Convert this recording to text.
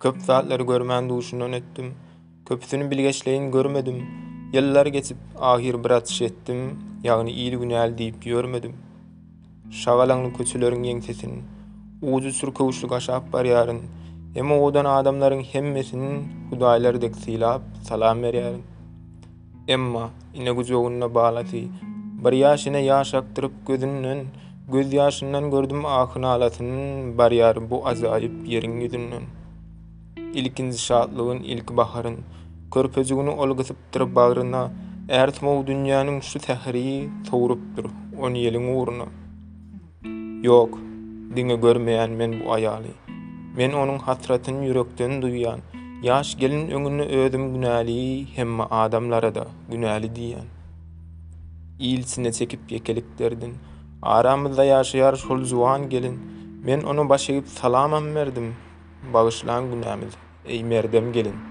Köp zatlary görmän duşundan ötdüm. Köpüsini bilgeşleýin görmedim. Ýyllar geçip, ahyr bir açyş etdim, ýagny il günäli diýip ýörmedim. Şagalaňly köçeleriň ýeňsesin, ujy sürkewişlik aşap barýaryn. Hem owadan adamlaryň hemmesin hudaýlar dek sylap, salam berýärin. Emma, ine gujagyna balasy. Bir ýaş ine ýaş akdyryp gözünden, Göz ýaşyndan gördüm ahy-nalasyn, Barýar bu ajaýyp ýeriň ýüzünden. Ilkinji şatlygyn, ilki baharyn. Körpejigini ol gysypdyr bagryna, Ärtimow dünýäniň şu säheri Sowrupdyr on ýeliň ugruna. Ýok, diňe görmeýän men bu aýaly. Men onuň hasratyny ýürekden duýýan. Ýaş gelin öňünde özüm günäli, hemme adamlara-da günäli diýýän. Il içine çekip ýekelik derdin. Aramyzda ýaşaýar şol juwan gelin. Men ona baş egip salamam berdim. Bagyşlan günämiz, eý Merdem gelin.